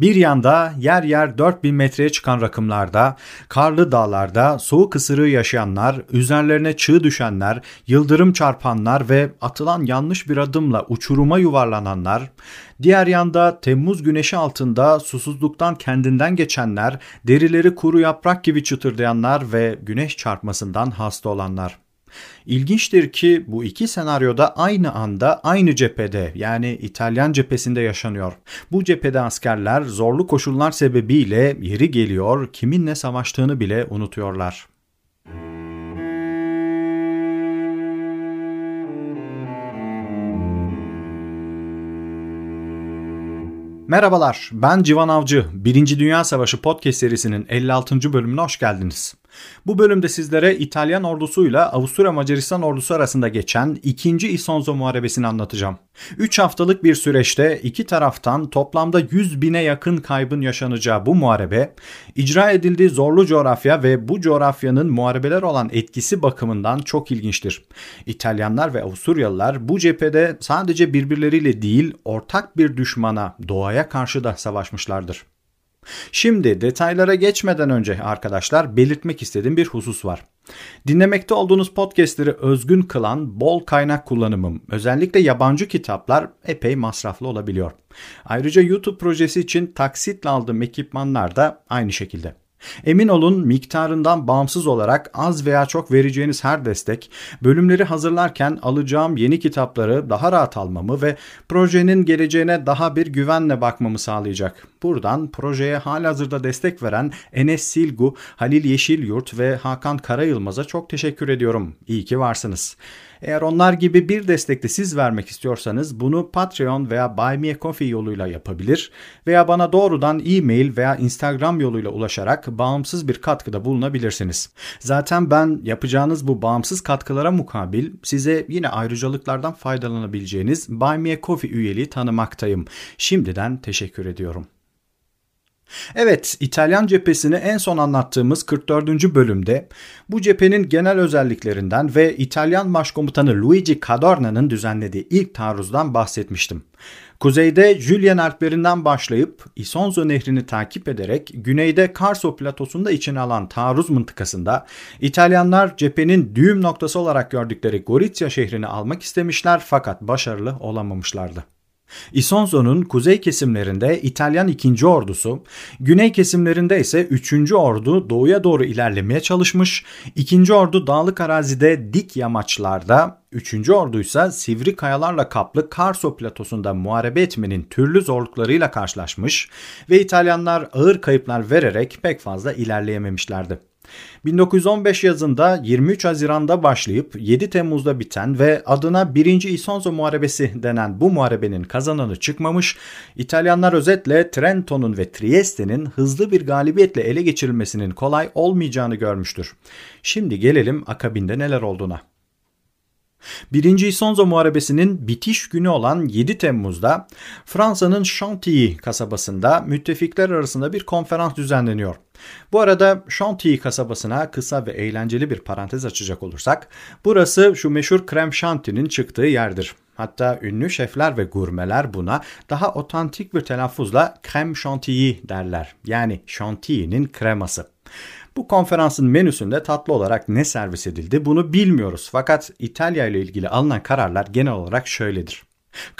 Bir yanda yer yer 4000 metreye çıkan rakımlarda, karlı dağlarda soğuk ısırığı yaşayanlar, üzerlerine çığ düşenler, yıldırım çarpanlar ve atılan yanlış bir adımla uçuruma yuvarlananlar, diğer yanda Temmuz güneşi altında susuzluktan kendinden geçenler, derileri kuru yaprak gibi çıtırdayanlar ve güneş çarpmasından hasta olanlar. İlginçtir ki bu iki senaryoda aynı anda aynı cephede yani İtalyan cephesinde yaşanıyor. Bu cephede askerler zorlu koşullar sebebiyle yeri geliyor kiminle savaştığını bile unutuyorlar. Merhabalar, ben Civan Avcı. Birinci Dünya Savaşı podcast serisinin 56. bölümüne hoş geldiniz. Bu bölümde sizlere İtalyan ordusuyla Avusturya Macaristan ordusu arasında geçen 2. Isonzo Muharebesi'ni anlatacağım. 3 haftalık bir süreçte iki taraftan toplamda 100 bine yakın kaybın yaşanacağı bu muharebe, icra edildiği zorlu coğrafya ve bu coğrafyanın muharebeler olan etkisi bakımından çok ilginçtir. İtalyanlar ve Avusturyalılar bu cephede sadece birbirleriyle değil ortak bir düşmana, doğaya karşı da savaşmışlardır. Şimdi detaylara geçmeden önce arkadaşlar belirtmek istediğim bir husus var. Dinlemekte olduğunuz podcastleri özgün kılan bol kaynak kullanımım, özellikle yabancı kitaplar epey masraflı olabiliyor. Ayrıca YouTube projesi için taksitle aldığım ekipmanlar da aynı şekilde. Emin olun miktarından bağımsız olarak az veya çok vereceğiniz her destek bölümleri hazırlarken alacağım yeni kitapları daha rahat almamı ve projenin geleceğine daha bir güvenle bakmamı sağlayacak. Buradan projeye halihazırda destek veren Enes Silgu, Halil Yeşilyurt ve Hakan Karayılmaz'a çok teşekkür ediyorum. İyi ki varsınız. Eğer onlar gibi bir destekte siz vermek istiyorsanız bunu Patreon veya Buy Me a Coffee yoluyla yapabilir veya bana doğrudan e-mail veya Instagram yoluyla ulaşarak bağımsız bir katkıda bulunabilirsiniz. Zaten ben yapacağınız bu bağımsız katkılara mukabil size yine ayrıcalıklardan faydalanabileceğiniz Buy Me a Coffee üyeliği tanımaktayım. Şimdiden teşekkür ediyorum. Evet, İtalyan cephesini en son anlattığımız 44. bölümde bu cephenin genel özelliklerinden ve İtalyan başkomutanı Luigi Cadorna'nın düzenlediği ilk taarruzdan bahsetmiştim. Kuzeyde Julian Alplerinden başlayıp Isonzo nehrini takip ederek güneyde Carso platosunda içine alan taarruz mıntıkasında İtalyanlar cephenin düğüm noktası olarak gördükleri Gorizia şehrini almak istemişler fakat başarılı olamamışlardı. Isonzo'nun kuzey kesimlerinde İtalyan 2. ordusu, güney kesimlerinde ise 3. ordu doğuya doğru ilerlemeye çalışmış, 2. ordu dağlık arazide dik yamaçlarda, 3. ordu ise sivri kayalarla kaplı Carso platosunda muharebe etmenin türlü zorluklarıyla karşılaşmış ve İtalyanlar ağır kayıplar vererek pek fazla ilerleyememişlerdi. 1915 yazında 23 Haziran'da başlayıp 7 Temmuz'da biten ve adına 1. Isonzo Muharebesi denen bu muharebenin kazananı çıkmamış, İtalyanlar özetle Trenton'un ve Trieste'nin hızlı bir galibiyetle ele geçirilmesinin kolay olmayacağını görmüştür. Şimdi gelelim akabinde neler olduğuna. Birinci Isonzo Muharebesi'nin bitiş günü olan 7 Temmuz'da Fransa'nın Chantilly kasabasında müttefikler arasında bir konferans düzenleniyor. Bu arada Chantilly kasabasına kısa ve eğlenceli bir parantez açacak olursak, burası şu meşhur krem şantinin çıktığı yerdir. Hatta ünlü şefler ve gurmeler buna daha otantik bir telaffuzla krem chantilly derler. Yani chantilly'nin kreması. Bu konferansın menüsünde tatlı olarak ne servis edildi bunu bilmiyoruz. Fakat İtalya ile ilgili alınan kararlar genel olarak şöyledir.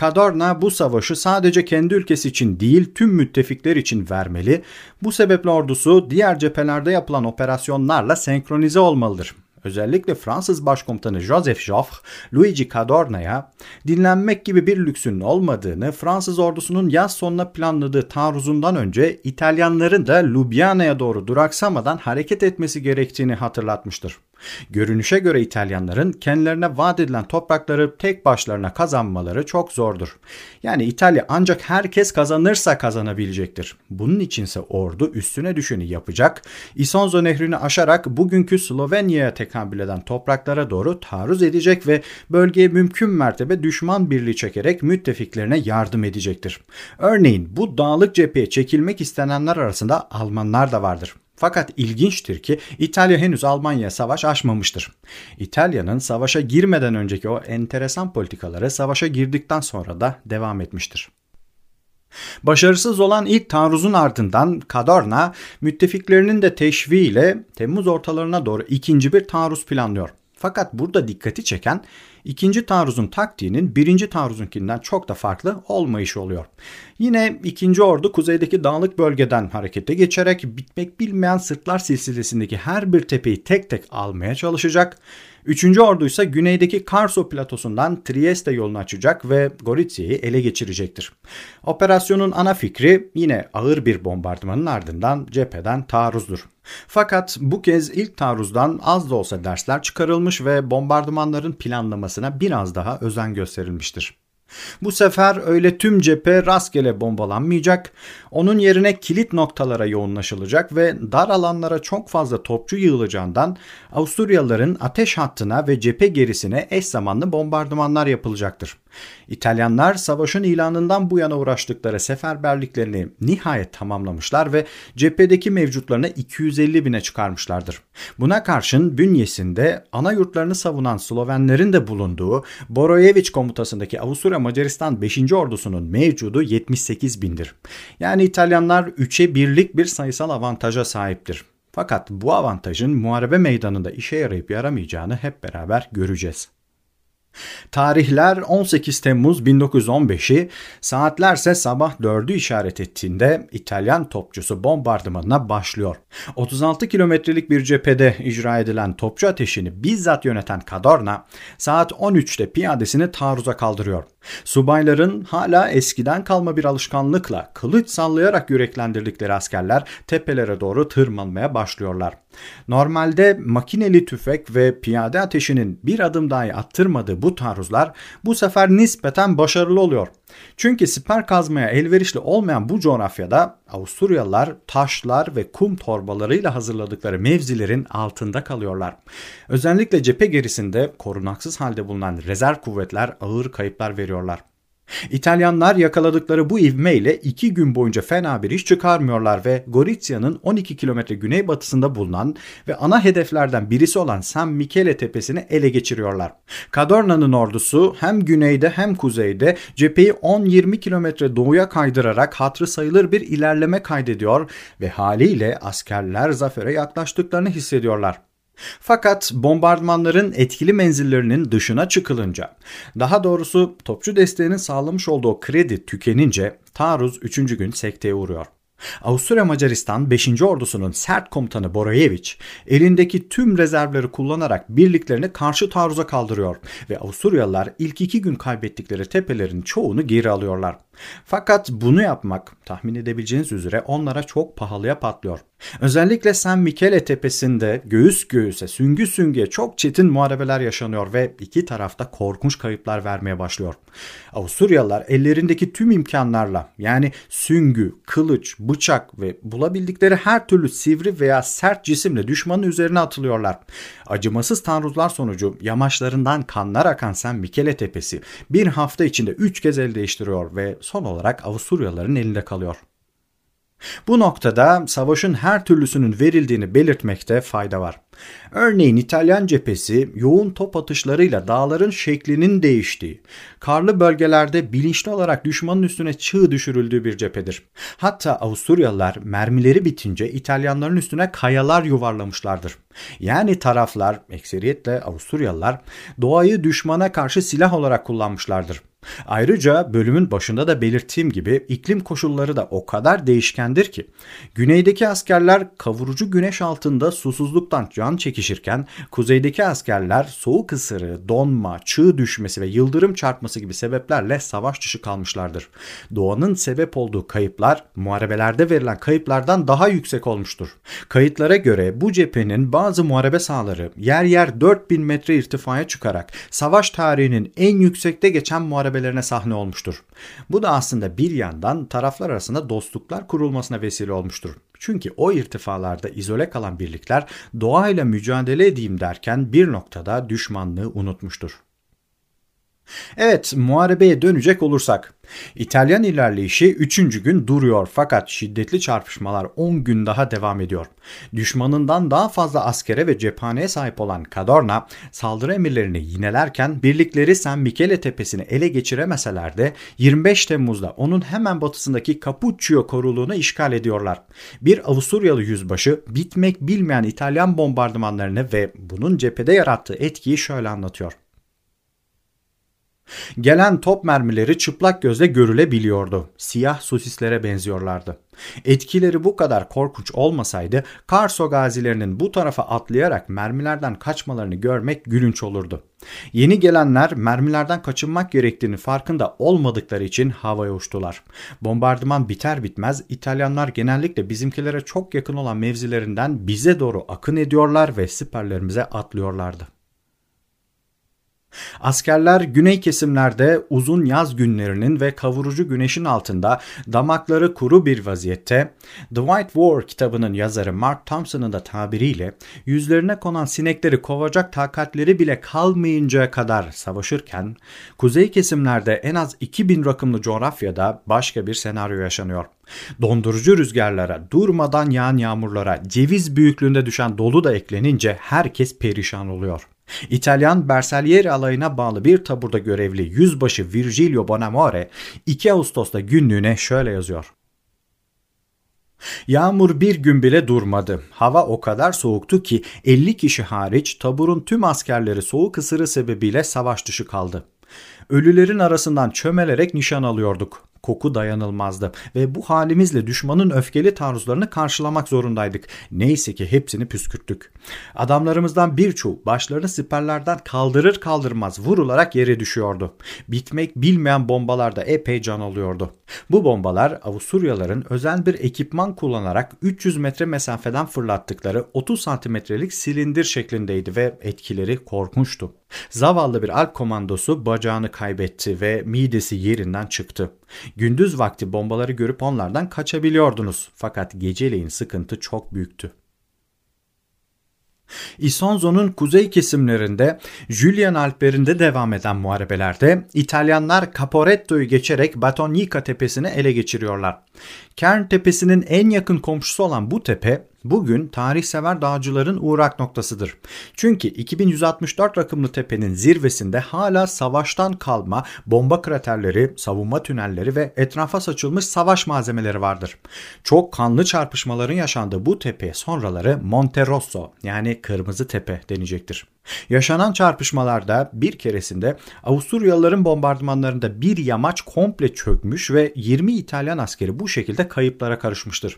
Cadorna bu savaşı sadece kendi ülkesi için değil tüm müttefikler için vermeli. Bu sebeple ordusu diğer cephelerde yapılan operasyonlarla senkronize olmalıdır. Özellikle Fransız Başkomutanı Joseph Joffre, Luigi Cadorna'ya dinlenmek gibi bir lüksünün olmadığını, Fransız ordusunun yaz sonuna planladığı taarruzundan önce İtalyanların da Ljubljana'ya doğru duraksamadan hareket etmesi gerektiğini hatırlatmıştır. Görünüşe göre İtalyanların kendilerine vaat edilen toprakları tek başlarına kazanmaları çok zordur. Yani İtalya ancak herkes kazanırsa kazanabilecektir. Bunun içinse ordu üstüne düşeni yapacak, Isonzo nehrini aşarak bugünkü Slovenya'ya tekabül eden topraklara doğru taarruz edecek ve bölgeye mümkün mertebe düşman birliği çekerek müttefiklerine yardım edecektir. Örneğin bu dağlık cepheye çekilmek istenenler arasında Almanlar da vardır. Fakat ilginçtir ki İtalya henüz Almanya'ya savaş açmamıştır. İtalya'nın savaşa girmeden önceki o enteresan politikaları savaşa girdikten sonra da devam etmiştir. Başarısız olan ilk taarruzun ardından Kadorna müttefiklerinin de teşviğiyle Temmuz ortalarına doğru ikinci bir taarruz planlıyor. Fakat burada dikkati çeken ikinci taarruzun taktiğinin birinci taarruzunkinden çok da farklı olmayışı oluyor. Yine ikinci ordu kuzeydeki dağlık bölgeden harekete geçerek bitmek bilmeyen Sırtlar silsilesindeki her bir tepeyi tek tek almaya çalışacak. Üçüncü ordu ise güneydeki Karso platosundan Trieste yolunu açacak ve Goritsia'yı ele geçirecektir. Operasyonun ana fikri yine ağır bir bombardımanın ardından cepheden taarruzdur. Fakat bu kez ilk taarruzdan az da olsa dersler çıkarılmış ve bombardımanların planlamasına biraz daha özen gösterilmiştir. Bu sefer öyle tüm cephe rastgele bombalanmayacak, onun yerine kilit noktalara yoğunlaşılacak ve dar alanlara çok fazla topçu yığılacağından Avusturyalıların ateş hattına ve cephe gerisine eş zamanlı bombardımanlar yapılacaktır. İtalyanlar savaşın ilanından bu yana uğraştıkları seferberliklerini nihayet tamamlamışlar ve cephedeki mevcutlarını 250 bine çıkarmışlardır. Buna karşın bünyesinde ana yurtlarını savunan Slovenlerin de bulunduğu Borojevic komutasındaki Avusturya Macaristan 5. ordusunun mevcudu 78 bindir. Yani İtalyanlar 3'e birlik bir sayısal avantaja sahiptir. Fakat bu avantajın muharebe meydanında işe yarayıp yaramayacağını hep beraber göreceğiz. Tarihler 18 Temmuz 1915'i saatlerse sabah 4'ü işaret ettiğinde İtalyan topçusu bombardımanına başlıyor. 36 kilometrelik bir cephede icra edilen topçu ateşini bizzat yöneten Cadorna saat 13'te piyadesini taarruza kaldırıyor. Subayların hala eskiden kalma bir alışkanlıkla kılıç sallayarak yüreklendirdikleri askerler tepelere doğru tırmanmaya başlıyorlar. Normalde makineli tüfek ve piyade ateşinin bir adım dahi attırmadığı bu taarruzlar bu sefer nispeten başarılı oluyor. Çünkü siper kazmaya elverişli olmayan bu coğrafyada Avusturyalılar taşlar ve kum torbalarıyla hazırladıkları mevzilerin altında kalıyorlar. Özellikle cephe gerisinde korunaksız halde bulunan rezerv kuvvetler ağır kayıplar veriyorlar. İtalyanlar yakaladıkları bu ivmeyle iki gün boyunca fena bir iş çıkarmıyorlar ve Gorizia'nın 12 kilometre güneybatısında bulunan ve ana hedeflerden birisi olan San Michele tepesini ele geçiriyorlar. Cadorna'nın ordusu hem güneyde hem kuzeyde cepheyi 10-20 kilometre doğuya kaydırarak hatrı sayılır bir ilerleme kaydediyor ve haliyle askerler zafere yaklaştıklarını hissediyorlar. Fakat bombardımanların etkili menzillerinin dışına çıkılınca, daha doğrusu topçu desteğinin sağlamış olduğu kredi tükenince taarruz 3. gün sekteye uğruyor. Avusturya Macaristan 5. ordusunun sert komutanı Borojevic elindeki tüm rezervleri kullanarak birliklerini karşı taarruza kaldırıyor ve Avusturyalılar ilk iki gün kaybettikleri tepelerin çoğunu geri alıyorlar. Fakat bunu yapmak tahmin edebileceğiniz üzere onlara çok pahalıya patlıyor. Özellikle San Michele tepesinde göğüs göğüse süngü süngüye çok çetin muharebeler yaşanıyor ve iki tarafta korkunç kayıplar vermeye başlıyor. Avusturyalılar ellerindeki tüm imkanlarla yani süngü, kılıç, bıçak ve bulabildikleri her türlü sivri veya sert cisimle düşmanın üzerine atılıyorlar. Acımasız taarruzlar sonucu yamaçlarından kanlar akan San Michele tepesi bir hafta içinde üç kez el değiştiriyor ve son olarak Avusturyalıların elinde kalıyor. Bu noktada savaşın her türlüsünün verildiğini belirtmekte fayda var. Örneğin İtalyan cephesi yoğun top atışlarıyla dağların şeklinin değiştiği, karlı bölgelerde bilinçli olarak düşmanın üstüne çığ düşürüldüğü bir cephedir. Hatta Avusturyalılar mermileri bitince İtalyanların üstüne kayalar yuvarlamışlardır. Yani taraflar, ekseriyetle Avusturyalılar, doğayı düşmana karşı silah olarak kullanmışlardır. Ayrıca bölümün başında da belirttiğim gibi iklim koşulları da o kadar değişkendir ki güneydeki askerler kavurucu güneş altında susuzluktan can çekişirken kuzeydeki askerler soğuk ısırı, donma, çığ düşmesi ve yıldırım çarpması gibi sebeplerle savaş dışı kalmışlardır. Doğanın sebep olduğu kayıplar muharebelerde verilen kayıplardan daha yüksek olmuştur. Kayıtlara göre bu cephenin bazı muharebe sahaları yer yer 4000 metre irtifaya çıkarak savaş tarihinin en yüksekte geçen muharebe muharebelerine sahne olmuştur. Bu da aslında bir yandan taraflar arasında dostluklar kurulmasına vesile olmuştur. Çünkü o irtifalarda izole kalan birlikler doğayla mücadele edeyim derken bir noktada düşmanlığı unutmuştur. Evet, muharebeye dönecek olursak. İtalyan ilerleyişi 3. gün duruyor fakat şiddetli çarpışmalar 10 gün daha devam ediyor. Düşmanından daha fazla askere ve cephaneye sahip olan Cadorna saldırı emirlerini yinelerken birlikleri San Michele tepesini ele geçiremeseler de 25 Temmuz'da onun hemen batısındaki Cappuccio koruluğunu işgal ediyorlar. Bir Avusturyalı yüzbaşı bitmek bilmeyen İtalyan bombardımanlarını ve bunun cephede yarattığı etkiyi şöyle anlatıyor. Gelen top mermileri çıplak gözle görülebiliyordu. Siyah sosislere benziyorlardı. Etkileri bu kadar korkunç olmasaydı Karso gazilerinin bu tarafa atlayarak mermilerden kaçmalarını görmek gülünç olurdu. Yeni gelenler mermilerden kaçınmak gerektiğini farkında olmadıkları için havaya uçtular. Bombardıman biter bitmez İtalyanlar genellikle bizimkilere çok yakın olan mevzilerinden bize doğru akın ediyorlar ve siperlerimize atlıyorlardı. Askerler güney kesimlerde uzun yaz günlerinin ve kavurucu güneşin altında damakları kuru bir vaziyette White War kitabının yazarı Mark Thompson'ın da tabiriyle yüzlerine konan sinekleri kovacak takatleri bile kalmayıncaya kadar savaşırken kuzey kesimlerde en az 2000 rakımlı coğrafyada başka bir senaryo yaşanıyor. Dondurucu rüzgarlara, durmadan yağan yağmurlara, ceviz büyüklüğünde düşen dolu da eklenince herkes perişan oluyor. İtalyan Bersaglieri alayına bağlı bir taburda görevli yüzbaşı Virgilio Bonamore 2 Ağustos'ta günlüğüne şöyle yazıyor. Yağmur bir gün bile durmadı. Hava o kadar soğuktu ki 50 kişi hariç taburun tüm askerleri soğuk ısırı sebebiyle savaş dışı kaldı. Ölülerin arasından çömelerek nişan alıyorduk koku dayanılmazdı ve bu halimizle düşmanın öfkeli taarruzlarını karşılamak zorundaydık. Neyse ki hepsini püskürttük. Adamlarımızdan birçoğu başlarını siperlerden kaldırır kaldırmaz vurularak yere düşüyordu. Bitmek bilmeyen bombalarda epey can alıyordu. Bu bombalar Avusturyaların özel bir ekipman kullanarak 300 metre mesafeden fırlattıkları 30 santimetrelik silindir şeklindeydi ve etkileri korkunçtu. Zavallı bir alp komandosu bacağını kaybetti ve midesi yerinden çıktı. Gündüz vakti bombaları görüp onlardan kaçabiliyordunuz fakat geceleyin sıkıntı çok büyüktü. Isonzo'nun kuzey kesimlerinde Julian Alplerinde devam eden muharebelerde İtalyanlar Caporetto'yu geçerek Batonica tepesini ele geçiriyorlar. Kern tepesinin en yakın komşusu olan bu tepe bugün tarihsever dağcıların uğrak noktasıdır. Çünkü 2164 rakımlı tepenin zirvesinde hala savaştan kalma bomba kraterleri, savunma tünelleri ve etrafa saçılmış savaş malzemeleri vardır. Çok kanlı çarpışmaların yaşandığı bu tepe sonraları Monte Rosso yani Kırmızı Tepe denecektir. Yaşanan çarpışmalarda bir keresinde Avusturyalıların bombardımanlarında bir yamaç komple çökmüş ve 20 İtalyan askeri bu şekilde kayıplara karışmıştır.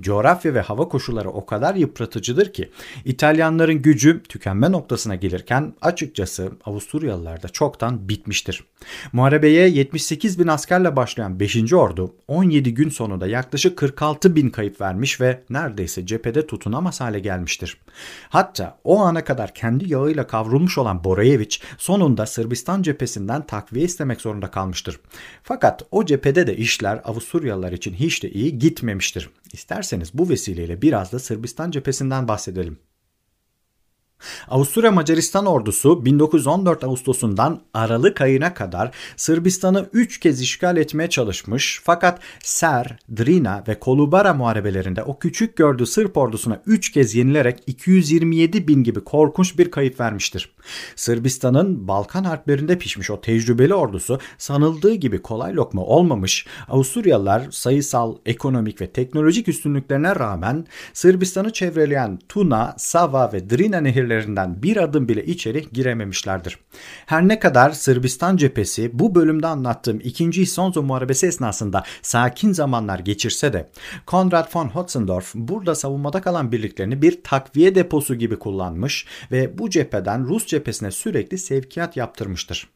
Coğrafya ve hava koşulları o kadar yıpratıcıdır ki İtalyanların gücü tükenme noktasına gelirken açıkçası Avusturyalılar da çoktan bitmiştir. Muharebeye 78 bin askerle başlayan 5. ordu 17 gün sonunda yaklaşık 46 bin kayıp vermiş ve neredeyse cephede tutunamaz hale gelmiştir. Hatta o ana kadar kendi yağıyla kavrulmuş olan Borayeviç sonunda Sırbistan cephesinden takviye istemek zorunda kalmıştır. Fakat o cephede de işler Avusturyalılar için hiç de iyi gitmemiştir. İsterseniz bu vesileyle biraz da Sırbistan cephesinden bahsedelim. Avusturya Macaristan ordusu 1914 Ağustos'undan Aralık ayına kadar Sırbistan'ı 3 kez işgal etmeye çalışmış fakat Ser, Drina ve Kolubara muharebelerinde o küçük gördüğü Sırp ordusuna 3 kez yenilerek 227 bin gibi korkunç bir kayıp vermiştir. Sırbistan'ın Balkan harplerinde pişmiş o tecrübeli ordusu sanıldığı gibi kolay lokma olmamış, Avusturyalılar sayısal, ekonomik ve teknolojik üstünlüklerine rağmen Sırbistan'ı çevreleyen Tuna, Sava ve Drina nehirleri şehirlerinden bir adım bile içeri girememişlerdir. Her ne kadar Sırbistan cephesi bu bölümde anlattığım 2. İsonzo Muharebesi esnasında sakin zamanlar geçirse de Konrad von Hotzendorf burada savunmada kalan birliklerini bir takviye deposu gibi kullanmış ve bu cepheden Rus cephesine sürekli sevkiyat yaptırmıştır.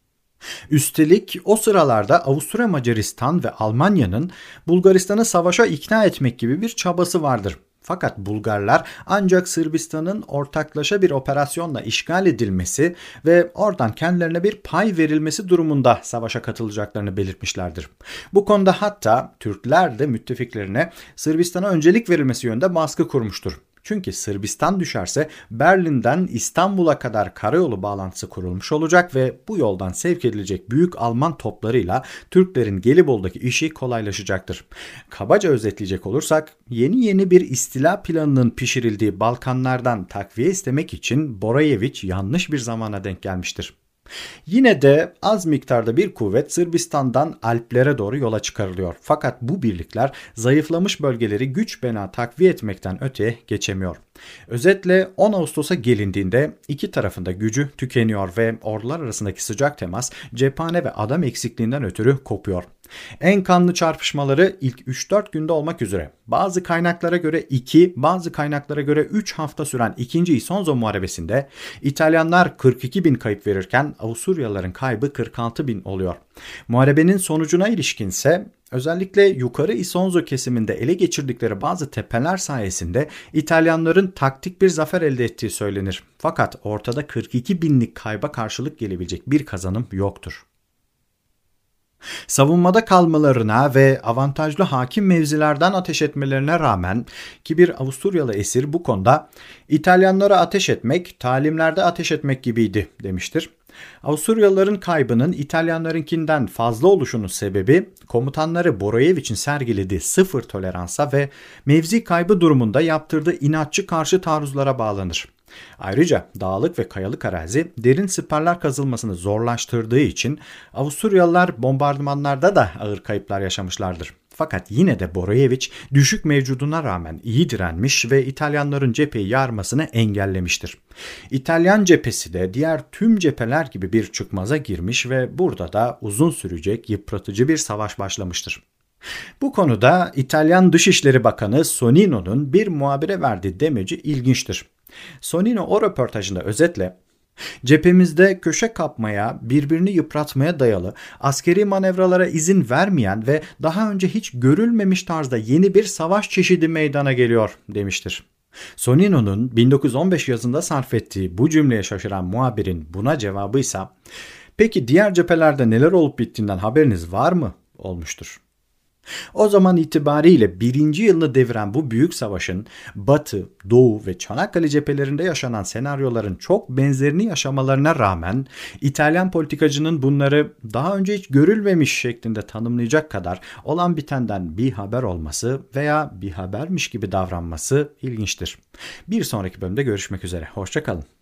Üstelik o sıralarda Avusturya Macaristan ve Almanya'nın Bulgaristan'ı savaşa ikna etmek gibi bir çabası vardır. Fakat Bulgarlar ancak Sırbistan'ın ortaklaşa bir operasyonla işgal edilmesi ve oradan kendilerine bir pay verilmesi durumunda savaşa katılacaklarını belirtmişlerdir. Bu konuda hatta Türkler de müttefiklerine Sırbistan'a öncelik verilmesi yönünde baskı kurmuştur. Çünkü Sırbistan düşerse Berlin'den İstanbul'a kadar karayolu bağlantısı kurulmuş olacak ve bu yoldan sevk edilecek büyük Alman toplarıyla Türklerin Gelibolu'daki işi kolaylaşacaktır. Kabaca özetleyecek olursak yeni yeni bir istila planının pişirildiği Balkanlardan takviye istemek için Borayeviç yanlış bir zamana denk gelmiştir. Yine de az miktarda bir kuvvet Sırbistan'dan Alplere doğru yola çıkarılıyor. Fakat bu birlikler zayıflamış bölgeleri güç bela takviye etmekten öteye geçemiyor. Özetle 10 Ağustos'a gelindiğinde iki tarafında gücü tükeniyor ve ordular arasındaki sıcak temas cephane ve adam eksikliğinden ötürü kopuyor. En kanlı çarpışmaları ilk 3-4 günde olmak üzere bazı kaynaklara göre 2, bazı kaynaklara göre 3 hafta süren 2. İsonzo Muharebesi'nde İtalyanlar 42 bin kayıp verirken Avusturyalıların kaybı 46 bin oluyor. Muharebenin sonucuna ilişkinse Özellikle yukarı Isonzo kesiminde ele geçirdikleri bazı tepeler sayesinde İtalyanların taktik bir zafer elde ettiği söylenir. Fakat ortada 42 binlik kayba karşılık gelebilecek bir kazanım yoktur. Savunmada kalmalarına ve avantajlı hakim mevzilerden ateş etmelerine rağmen ki bir Avusturyalı esir bu konuda İtalyanlara ateş etmek talimlerde ateş etmek gibiydi demiştir. Avusturyalıların kaybının İtalyanlarınkinden fazla oluşunun sebebi komutanları Boroyevich'in sergilediği sıfır toleransa ve mevzi kaybı durumunda yaptırdığı inatçı karşı taarruzlara bağlanır. Ayrıca dağlık ve kayalık arazi derin siperler kazılmasını zorlaştırdığı için Avusturyalılar bombardımanlarda da ağır kayıplar yaşamışlardır. Fakat yine de Boroyeviç düşük mevcuduna rağmen iyi direnmiş ve İtalyanların cepheyi yarmasını engellemiştir. İtalyan cephesi de diğer tüm cepheler gibi bir çıkmaza girmiş ve burada da uzun sürecek yıpratıcı bir savaş başlamıştır. Bu konuda İtalyan Dışişleri Bakanı Sonino'nun bir muhabire verdiği demeci ilginçtir. Sonino o röportajında özetle Cephemizde köşe kapmaya, birbirini yıpratmaya dayalı, askeri manevralara izin vermeyen ve daha önce hiç görülmemiş tarzda yeni bir savaş çeşidi meydana geliyor demiştir. Sonino'nun 1915 yazında sarf ettiği bu cümleye şaşıran muhabirin buna cevabıysa peki diğer cephelerde neler olup bittiğinden haberiniz var mı olmuştur. O zaman itibariyle birinci yılını deviren bu büyük savaşın Batı, Doğu ve Çanakkale cephelerinde yaşanan senaryoların çok benzerini yaşamalarına rağmen İtalyan politikacının bunları daha önce hiç görülmemiş şeklinde tanımlayacak kadar olan bitenden bir haber olması veya bir habermiş gibi davranması ilginçtir. Bir sonraki bölümde görüşmek üzere. Hoşçakalın.